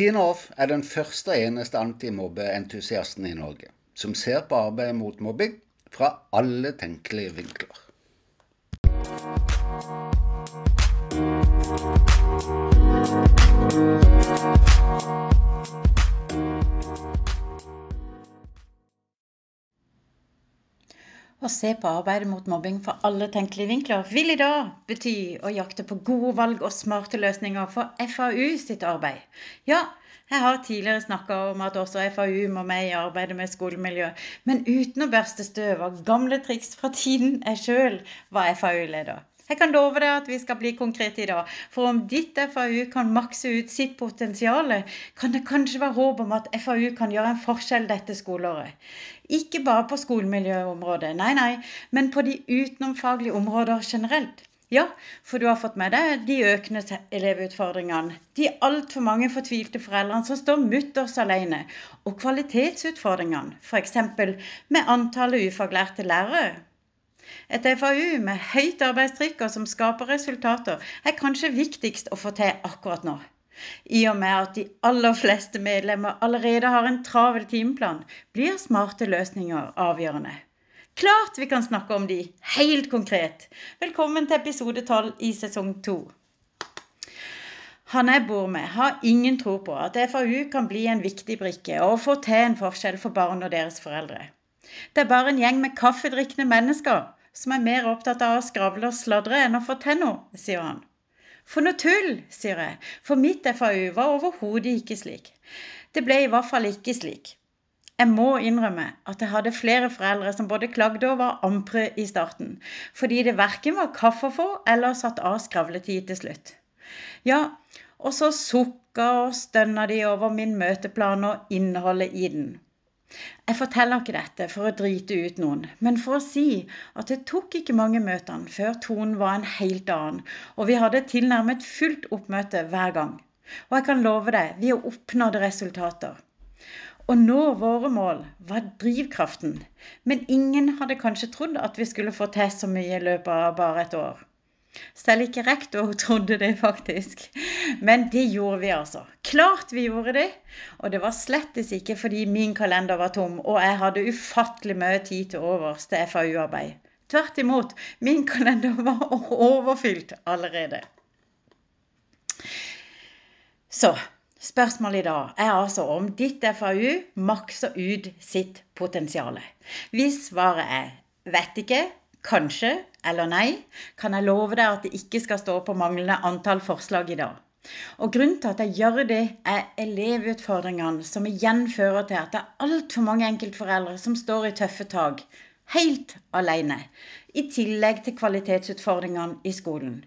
Tine Off er den første og eneste antimobbeentusiasten i Norge som ser på arbeidet mot mobbing fra alle tenkelige vinkler. Å se på arbeidet mot mobbing fra alle tenkelige vinkler vil i dag bety å jakte på gode valg og smarte løsninger for FAU sitt arbeid. Ja, jeg har tidligere snakka om at også FAU må med i arbeidet med skolemiljø, men uten å børste støv av gamle triks fra tiden jeg sjøl var FAU-leder. Jeg kan love deg at vi skal bli konkrete i dag. For om ditt FAU kan makse ut sitt potensial, kan det kanskje være håp om at FAU kan gjøre en forskjell dette skoleåret. Ikke bare på skolemiljøområdet, nei, nei, men på de utenomfaglige områder generelt. Ja, for du har fått med deg de økende elevutfordringene, de altfor mange fortvilte foreldrene som står mutters alene, og kvalitetsutfordringene, f.eks. med antallet ufaglærte lærere. Et FAU med høyt arbeidstrykk og som skaper resultater, er kanskje viktigst å få til akkurat nå. I og med at de aller fleste medlemmer allerede har en travel timeplan, blir smarte løsninger avgjørende. Klart vi kan snakke om de, helt konkret. Velkommen til episode 12 i sesong 2. Han jeg bor med, har ingen tro på at FAU kan bli en viktig brikke og få til en forskjell for barn og deres foreldre. Det er bare en gjeng med kaffedrikkende mennesker som er mer opptatt av å skravle og sladre enn å få til noe, sier han. For noe tull, sier jeg, for mitt FAU var overhodet ikke slik. Det ble i hvert fall ikke slik. Jeg må innrømme at jeg hadde flere foreldre som både klagde og var ampre i starten, fordi det verken var kaffe å få eller satt av skravletid til slutt. Ja, og så sukka og stønna de over min møteplan og innholdet i den. Jeg forteller ikke dette for å drite ut noen, men for å si at det tok ikke mange møtene før tonen var en helt annen, og vi hadde tilnærmet fullt oppmøte hver gang. Og jeg kan love deg, vi oppnådde resultater. Å nå våre mål var drivkraften, men ingen hadde kanskje trodd at vi skulle få til så mye i løpet av bare et år. Selv ikke rektor trodde det, faktisk. Men det gjorde vi altså. Klart vi gjorde det. Og det var slettes ikke fordi min kalender var tom og jeg hadde ufattelig mye tid til overs til FAU-arbeid. Tvert imot, min kalender var overfylt allerede. Så spørsmålet i dag er altså om ditt FAU makser ut sitt potensial. Hvis svaret er vet ikke, kanskje eller nei, kan jeg love deg at det ikke skal stå på manglende antall forslag i dag. Og Grunnen til at jeg gjør det, er elevutfordringene, som igjen fører til at det er altfor mange enkeltforeldre som står i tøffe tak, helt alene. I tillegg til kvalitetsutfordringene i skolen.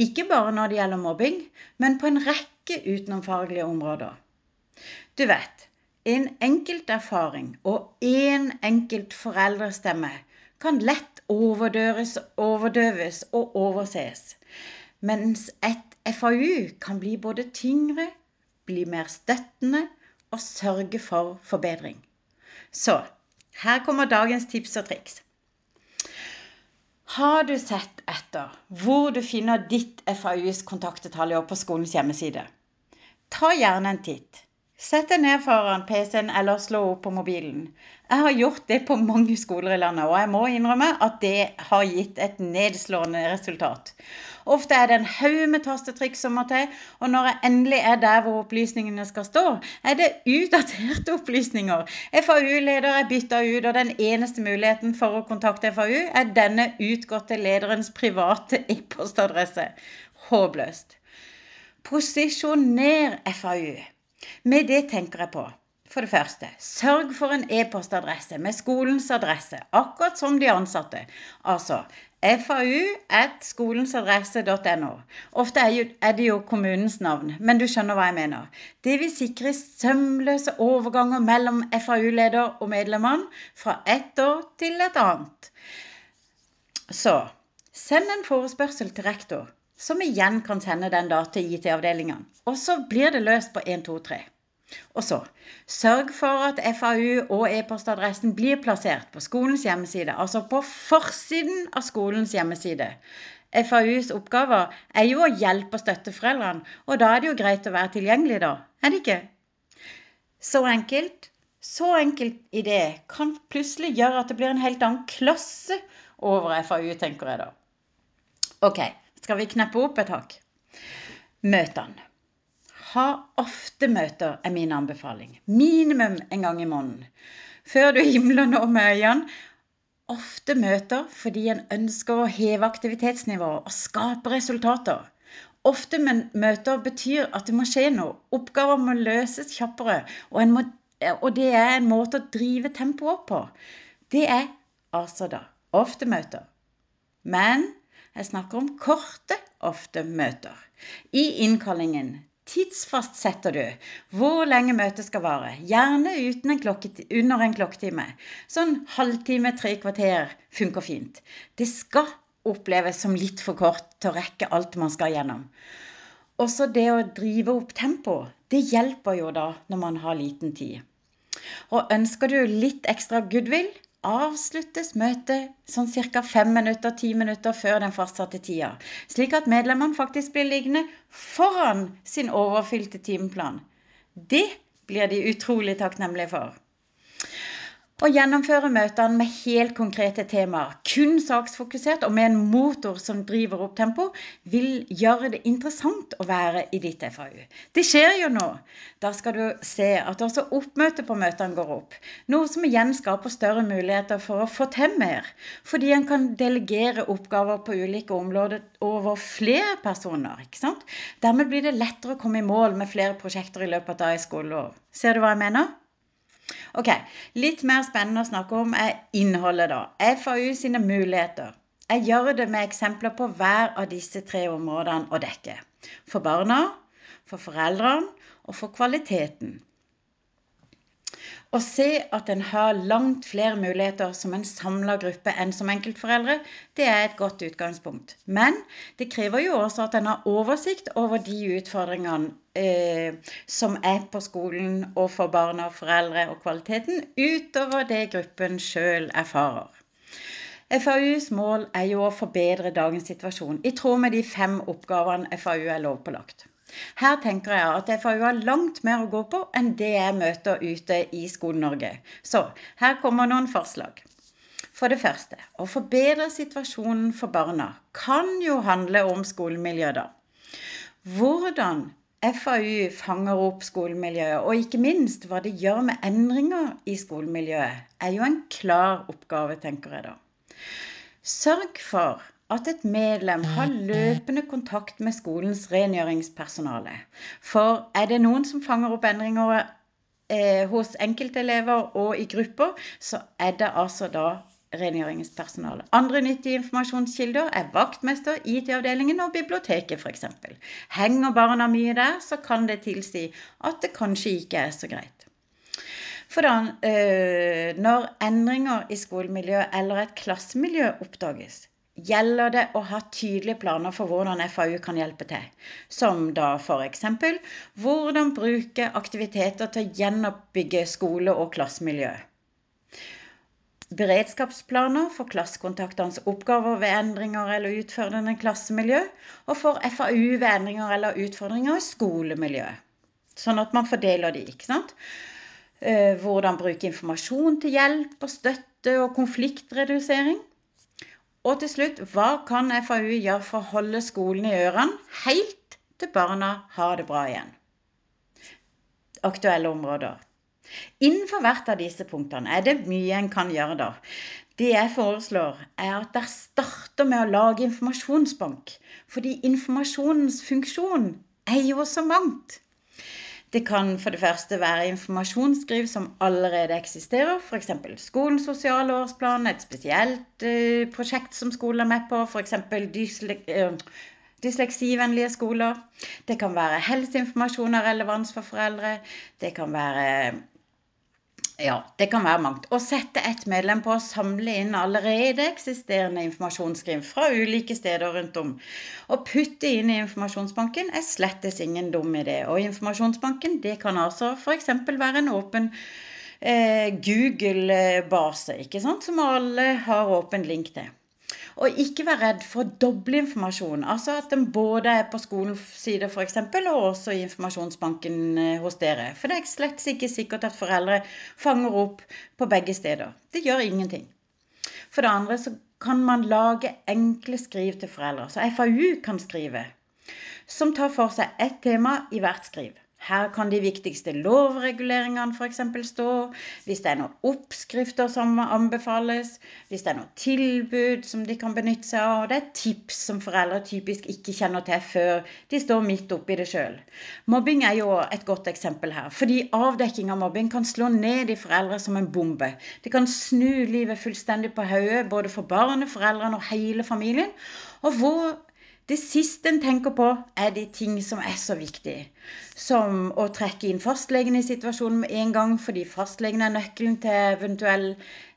Ikke bare når det gjelder mobbing, men på en rekke utenomfaglige områder. Du vet, en enkelt erfaring og én en enkelt foreldrestemme kan lett overdøves, overdøves og overses. Mens et FAU kan bli både tyngre, bli mer støttende og sørge for forbedring. Så her kommer dagens tips og triks. Har du sett etter hvor du finner ditt FAUs kontaktdetaljer på skolens hjemmeside? Ta gjerne en titt. Sett deg ned foran PC-en eller slå opp på mobilen. Jeg har gjort det på mange skoler i landet, og jeg må innrømme at det har gitt et nedslående resultat. Ofte er det en haug med tastetrykk som må til, og når jeg endelig er der hvor opplysningene skal stå, er det utdaterte opplysninger. FAU-leder er bytta ut, og den eneste muligheten for å kontakte FAU er denne utgåtte lederens private e-postadresse. Håpløst. Posisjoner FAU. Med det tenker jeg på for det første, sørg for en e-postadresse med skolens adresse, akkurat som de ansatte. Altså fau.skolensadresse.no. Ofte er det jo kommunens navn, men du skjønner hva jeg mener. Det vil sikre sømløse overganger mellom FAU-leder og medlemmene fra ett år til et annet. Så send en forespørsel til rektor som igjen kan sende den da til IT-avdelingene. Og så blir det løst på 1, 2, 3. Og så sørg for at FAU og e-postadressen blir plassert på skolens hjemmeside, altså på forsiden av skolens hjemmeside. FAUs oppgaver er jo å hjelpe og støtte foreldrene, og da er det jo greit å være tilgjengelig, da. Er det ikke? Så enkelt. Så enkelt idé kan plutselig gjøre at det blir en helt annen klasse over FAU, tenker jeg da. Ok, skal vi kneppe opp et hakk? Møtene. Ha ofte møter er min anbefaling. Minimum en gang i måneden. Før du himler nå med øynene, ofte møter fordi en ønsker å heve aktivitetsnivået og skape resultater. Ofte møter betyr at det må skje noe. Oppgaver må løses kjappere. Og, må, og det er en måte å drive tempoet opp på. Det er altså da ofte møter. Men jeg snakker om korte, ofte møter. I innkallingen tidsfastsetter du hvor lenge møtet skal vare. Gjerne en under en klokketime. Sånn halvtime, tre kvarter funker fint. Det skal oppleves som litt for kort til å rekke alt man skal gjennom. Også det å drive opp tempo, det hjelper jo da når man har liten tid. Og ønsker du litt ekstra goodwill, avsluttes møtet sånn ca. fem minutter, ti minutter før den fastsatte tida, slik at medlemmene faktisk blir liggende foran sin overfylte timeplan. Det blir de utrolig takknemlige for. Å gjennomføre møtene med helt konkrete temaer, kun saksfokusert og med en motor som driver opp tempo, vil gjøre det interessant å være i ditt FAU. Det skjer jo nå. Da skal du se at også oppmøtet på møtene går opp. Noe som igjen skaper større muligheter for å få til mer. Fordi en kan delegere oppgaver på ulike områder over flere personer. ikke sant? Dermed blir det lettere å komme i mål med flere prosjekter i løpet av et skoleår. Ser du hva jeg mener? Ok, Litt mer spennende å snakke om er innholdet, da. FAU sine muligheter. Jeg gjør det med eksempler på hver av disse tre områdene å dekke. For barna, for foreldrene og for kvaliteten. Å se at en har langt flere muligheter som en samla gruppe enn som enkeltforeldre, det er et godt utgangspunkt. Men det krever jo også at en har oversikt over de utfordringene eh, som er på skolen og for barna og foreldre og kvaliteten, utover det gruppen sjøl erfarer. FAUs mål er jo å forbedre dagens situasjon, i tråd med de fem oppgavene FAU er lovpålagt. Her tenker jeg at FAU har langt mer å gå på enn det jeg møter ute i Skole-Norge. Så her kommer noen forslag. For det første, å forbedre situasjonen for barna kan jo handle om skolemiljø, da. Hvordan FAU fanger opp skolemiljøet, og ikke minst hva det gjør med endringer i skolemiljøet, er jo en klar oppgave, tenker jeg da. Sørg for at et medlem har løpende kontakt med skolens rengjøringspersonale. For er det noen som fanger opp endringer eh, hos enkeltelever og i grupper, så er det altså da rengjøringspersonale. Andre nyttige informasjonskilder er vaktmester, IT-avdelingen og biblioteket f.eks. Henger barna mye der, så kan det tilsi at det kanskje ikke er så greit. For da, øh, når endringer i skolemiljøet eller et klassemiljø oppdages, gjelder det å ha tydelige planer for hvordan FAU kan hjelpe til. Som da f.eks.: Hvordan bruke aktiviteter til å gjenoppbygge skole- og klassemiljø. Beredskapsplaner for klassekontaktenes oppgaver ved endringer eller utfordrende klassemiljø. Og for FAU ved endringer eller utfordringer i skolemiljø. Sånn at man fordeler de, ikke sant. Eh, hvordan bruke informasjon til hjelp og støtte og konfliktredusering. Og til slutt, hva kan FAU gjøre for å holde skolen i ørene helt til barna har det bra igjen? Aktuelle områder. Innenfor hvert av disse punktene er det mye en kan gjøre da. Det jeg foreslår, er at dere starter med å lage informasjonsbank. Fordi informasjonens funksjon er jo så mangt. Det kan for det første være informasjonsskriv som allerede eksisterer, f.eks. skolens sosiale årsplan, et spesielt uh, prosjekt som skolen er med på, f.eks. Dysle eh, dysleksivennlige skoler. Det kan være helseinformasjon av relevans for foreldre. Det kan være ja, det kan være mangt. Å sette ett medlem på å samle inn allerede eksisterende informasjonsskriv fra ulike steder rundt om, og putte inn i informasjonsbanken er slettes ingen dum idé. Og informasjonsbanken det kan altså f.eks. være en åpen eh, Google-base, ikke sant, som alle har åpen link til. Og ikke være redd for å doble informasjon. Altså at den både er på skolens side f.eks., og også i informasjonsbanken eh, hos dere. For det er slett ikke sikkert at foreldre fanger opp på begge steder. Det gjør ingenting. For det andre så kan man lage enkle skriv til foreldre. Så FAU kan skrive. Som tar for seg ett tema i hvert skriv. Her kan de viktigste lovreguleringene f.eks. stå, hvis det er noen oppskrifter som anbefales, hvis det er noen tilbud som de kan benytte seg av, og det er tips som foreldre typisk ikke kjenner til før de står midt oppi det sjøl. Mobbing er jo et godt eksempel her, fordi avdekking av mobbing kan slå ned i foreldre som en bombe. Det kan snu livet fullstendig på hodet, både for barnet, foreldrene og hele familien. Og hvor det siste en tenker på, er de ting som er så viktige. Som å trekke inn fastlegen i situasjonen med en gang, fordi fastlegen er nøkkelen til eventuell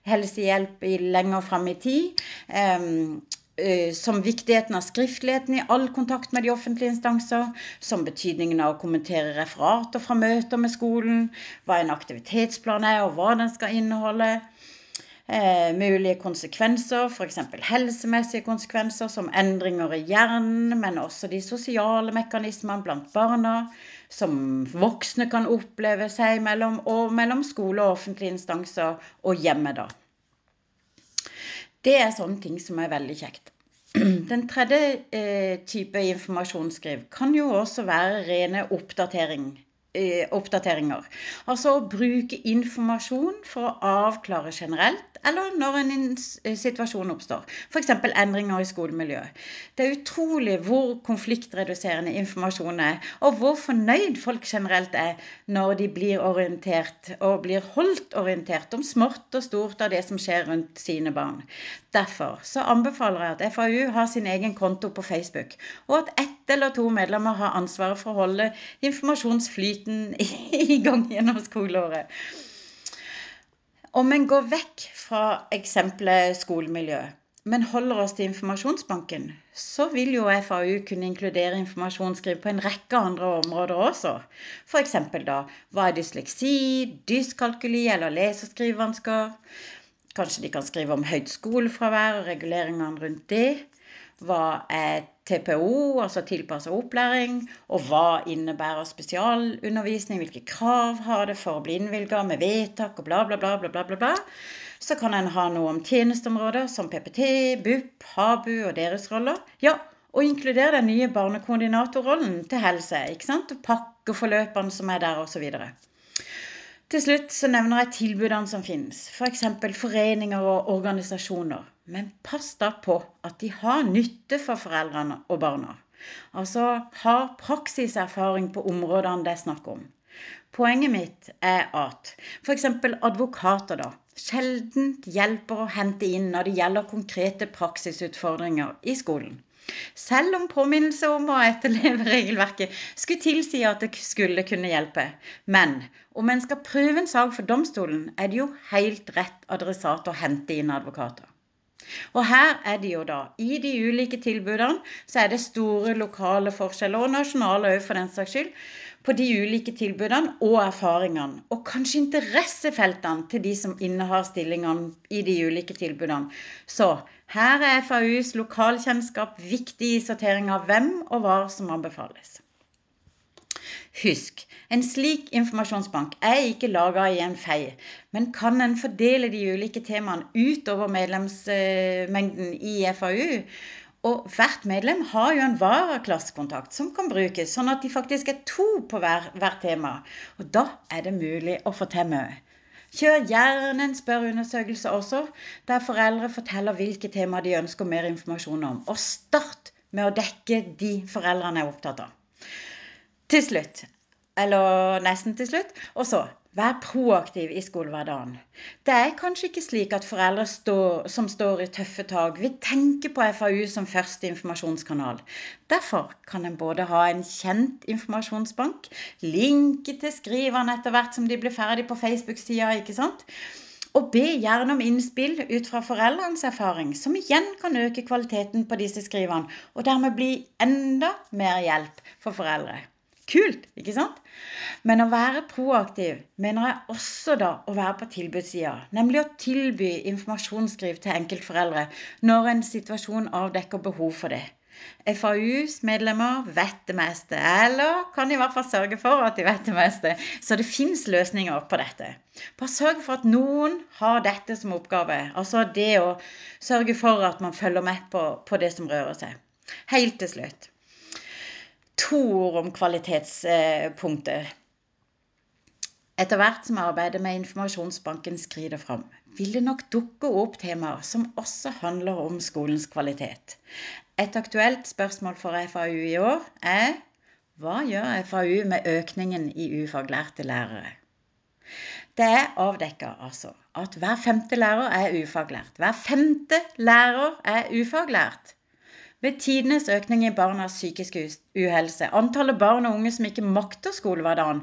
helsehjelp i lenger fram i tid. Um, som viktigheten av skriftligheten i all kontakt med de offentlige instanser, som betydningen av å kommentere referater fra møter med skolen, hva en aktivitetsplan er og hva den skal inneholde eh, mulige konsekvenser, f.eks. helsemessige konsekvenser som endringer i hjernen, men også de sosiale mekanismene blant barna, som voksne kan oppleve seg mellom, og mellom skole og offentlige instanser og hjemme, da. Det er sånne ting som er veldig kjekt. Den tredje eh, type informasjonsskriv kan jo også være rene oppdatering oppdateringer. Altså å bruke informasjon for å avklare generelt, eller når en eh, situasjon oppstår. F.eks. endringer i skolemiljøet. Det er utrolig hvor konfliktreduserende informasjon er, og hvor fornøyd folk generelt er når de blir orientert, og blir holdt orientert om smått og stort av det som skjer rundt sine barn. Derfor så anbefaler jeg at FAU har sin egen konto på Facebook, og at ett eller to medlemmer har ansvaret for å holde informasjonsflyten i gang gjennom skoleåret. Om en går vekk fra eksempelet skolemiljø, men holder oss til informasjonsbanken, så vil jo FAU kunne inkludere informasjonsskriv på en rekke andre områder også. F.eks. da hva er dysleksi, dyskalkuli eller lese- og skrivevansker? Kanskje de kan skrive om høyt skolefravær og reguleringene rundt det. Hva er TPO, altså tilpassa opplæring, og hva innebærer spesialundervisning? Hvilke krav har det for å bli innvilga med vedtak og bla, bla, bla, bla, bla, bla. Så kan en ha noe om tjenesteområder som PPT, BUP, HABU og deres roller. Ja, og inkludere den nye barnekoordinatorrollen til helse. ikke sant? Pakkeforløpene som er der, osv. Til slutt så nevner jeg tilbudene som finnes, f.eks. For foreninger og organisasjoner. Men pass da på at de har nytte for foreldrene og barna. Altså har praksiserfaring på områdene det er snakk om. Poenget mitt er at f.eks. advokater da, sjelden hjelper å hente inn når det gjelder konkrete praksisutfordringer i skolen. Selv om påminnelse om å etterleve regelverket skulle tilsi at det skulle kunne hjelpe. Men om en skal prøve en sak for domstolen, er det jo helt rett adressat å hente inn advokater. Og her er det jo da, i de ulike tilbudene, så er det store lokale forskjeller, og nasjonale òg for den saks skyld, på de ulike tilbudene og erfaringene. Og kanskje interessefeltene til de som innehar stillingene i de ulike tilbudene. Så her er FAUs lokalkjennskap viktig i sortering av hvem og hva som anbefales. Husk, en slik informasjonsbank er ikke laga i en fei, men kan en fordele de ulike temaene utover medlemsmengden i FAU. Og hvert medlem har jo en varaklassekontakt som kan brukes, sånn at de faktisk er to på hver, tema. Og da er det mulig å få til mye. Kjør gjerne en spørreundersøkelse også, der foreldre forteller hvilke tema de ønsker mer informasjon om. Og start med å dekke de foreldrene er opptatt av. Til slutt, eller nesten til slutt, og så Vær proaktiv i skolehverdagen. Det er kanskje ikke slik at foreldre står, som står i tøffe tak, vil tenke på FAU som første informasjonskanal. Derfor kan en både ha en kjent informasjonsbank, linke til skriverne etter hvert som de blir ferdig på Facebook-sida, ikke sant? Og be gjerne om innspill ut fra foreldrenes erfaring, som igjen kan øke kvaliteten på disse skriverne, og dermed bli enda mer hjelp for foreldre. Kult, ikke sant? Men å være proaktiv mener jeg også da å være på tilbudssida. Nemlig å tilby informasjonsskriv til enkeltforeldre når en situasjon avdekker behov for det. FAUs medlemmer vet det meste, eller kan i hvert fall sørge for at de vet det meste. Så det fins løsninger på dette. Bare sørg for at noen har dette som oppgave. Altså det å sørge for at man følger med på, på det som rører seg. Helt til slutt. To ord om kvalitetspunkter. Etter hvert som arbeidet med informasjonsbanken skrider fram, vil det nok dukke opp temaer som også handler om skolens kvalitet. Et aktuelt spørsmål for FAU i år er hva gjør FAU med økningen i ufaglærte lærere? Det er avdekka altså at hver femte lærer er ufaglært. Hver femte lærer er ufaglært. Ved tidenes økning i barnas psykiske uhelse, antallet barn og unge som ikke makter skolehverdagen,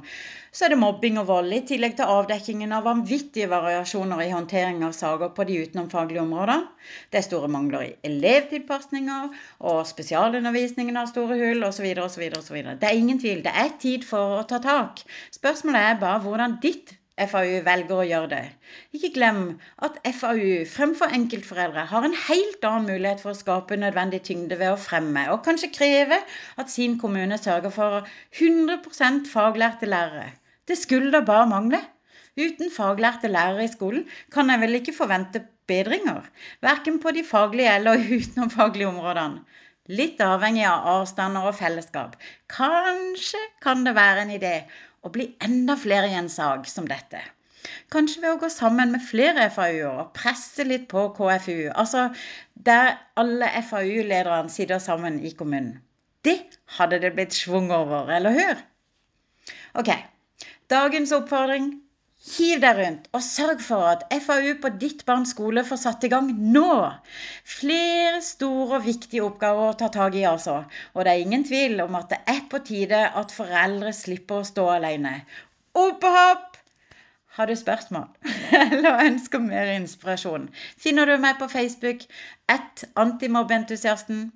så er det mobbing og vold, i tillegg til avdekkingen av vanvittige variasjoner i håndtering av saker på de utenomfaglige områdene. Det er store mangler i elevtilpasninger, og spesialundervisningen har store hull, osv. osv. Det er ingen tvil. Det er tid for å ta tak. Spørsmålet er bare hvordan ditt FAU velger å gjøre det. Ikke glem at FAU fremfor enkeltforeldre har en helt annen mulighet for å skape nødvendig tyngde ved å fremme og kanskje kreve at sin kommune sørger for 100% faglærte lærere. Det skulle da bare mangle. Uten faglærte lærere i skolen kan jeg vel ikke forvente bedringer, verken på de faglige eller utenomfaglige områdene. Litt avhengig av avstander og fellesskap. Kanskje kan det være en idé å bli enda flere i en sak som dette. Kanskje ved å gå sammen med flere FAU-er og presse litt på KFU, altså der alle FAU-lederne sitter sammen i kommunen. Det hadde det blitt schwung over, eller hør? Ok, dagens oppfordring Hiv deg rundt og sørg for at FAU på ditt barns skole får satt i gang nå. Flere store og viktige oppgaver å ta tak i, altså. Og det er ingen tvil om at det er på tide at foreldre slipper å stå alene. Opp og hopp! Har du spørsmål eller ønsker mer inspirasjon, finner du meg på Facebook at antimobbentusiasten.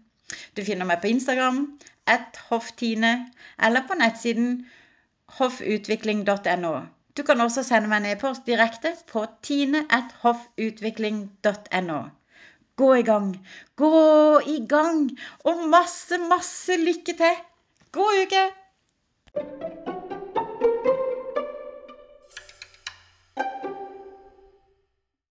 Du finner meg på Instagram at hofftine eller på nettsiden hoffutvikling.no. Du kan også sende meg en e-post direkte på tine.hoffutvikling.no. Gå i gang! Gå i gang! Og masse, masse lykke til! God uke!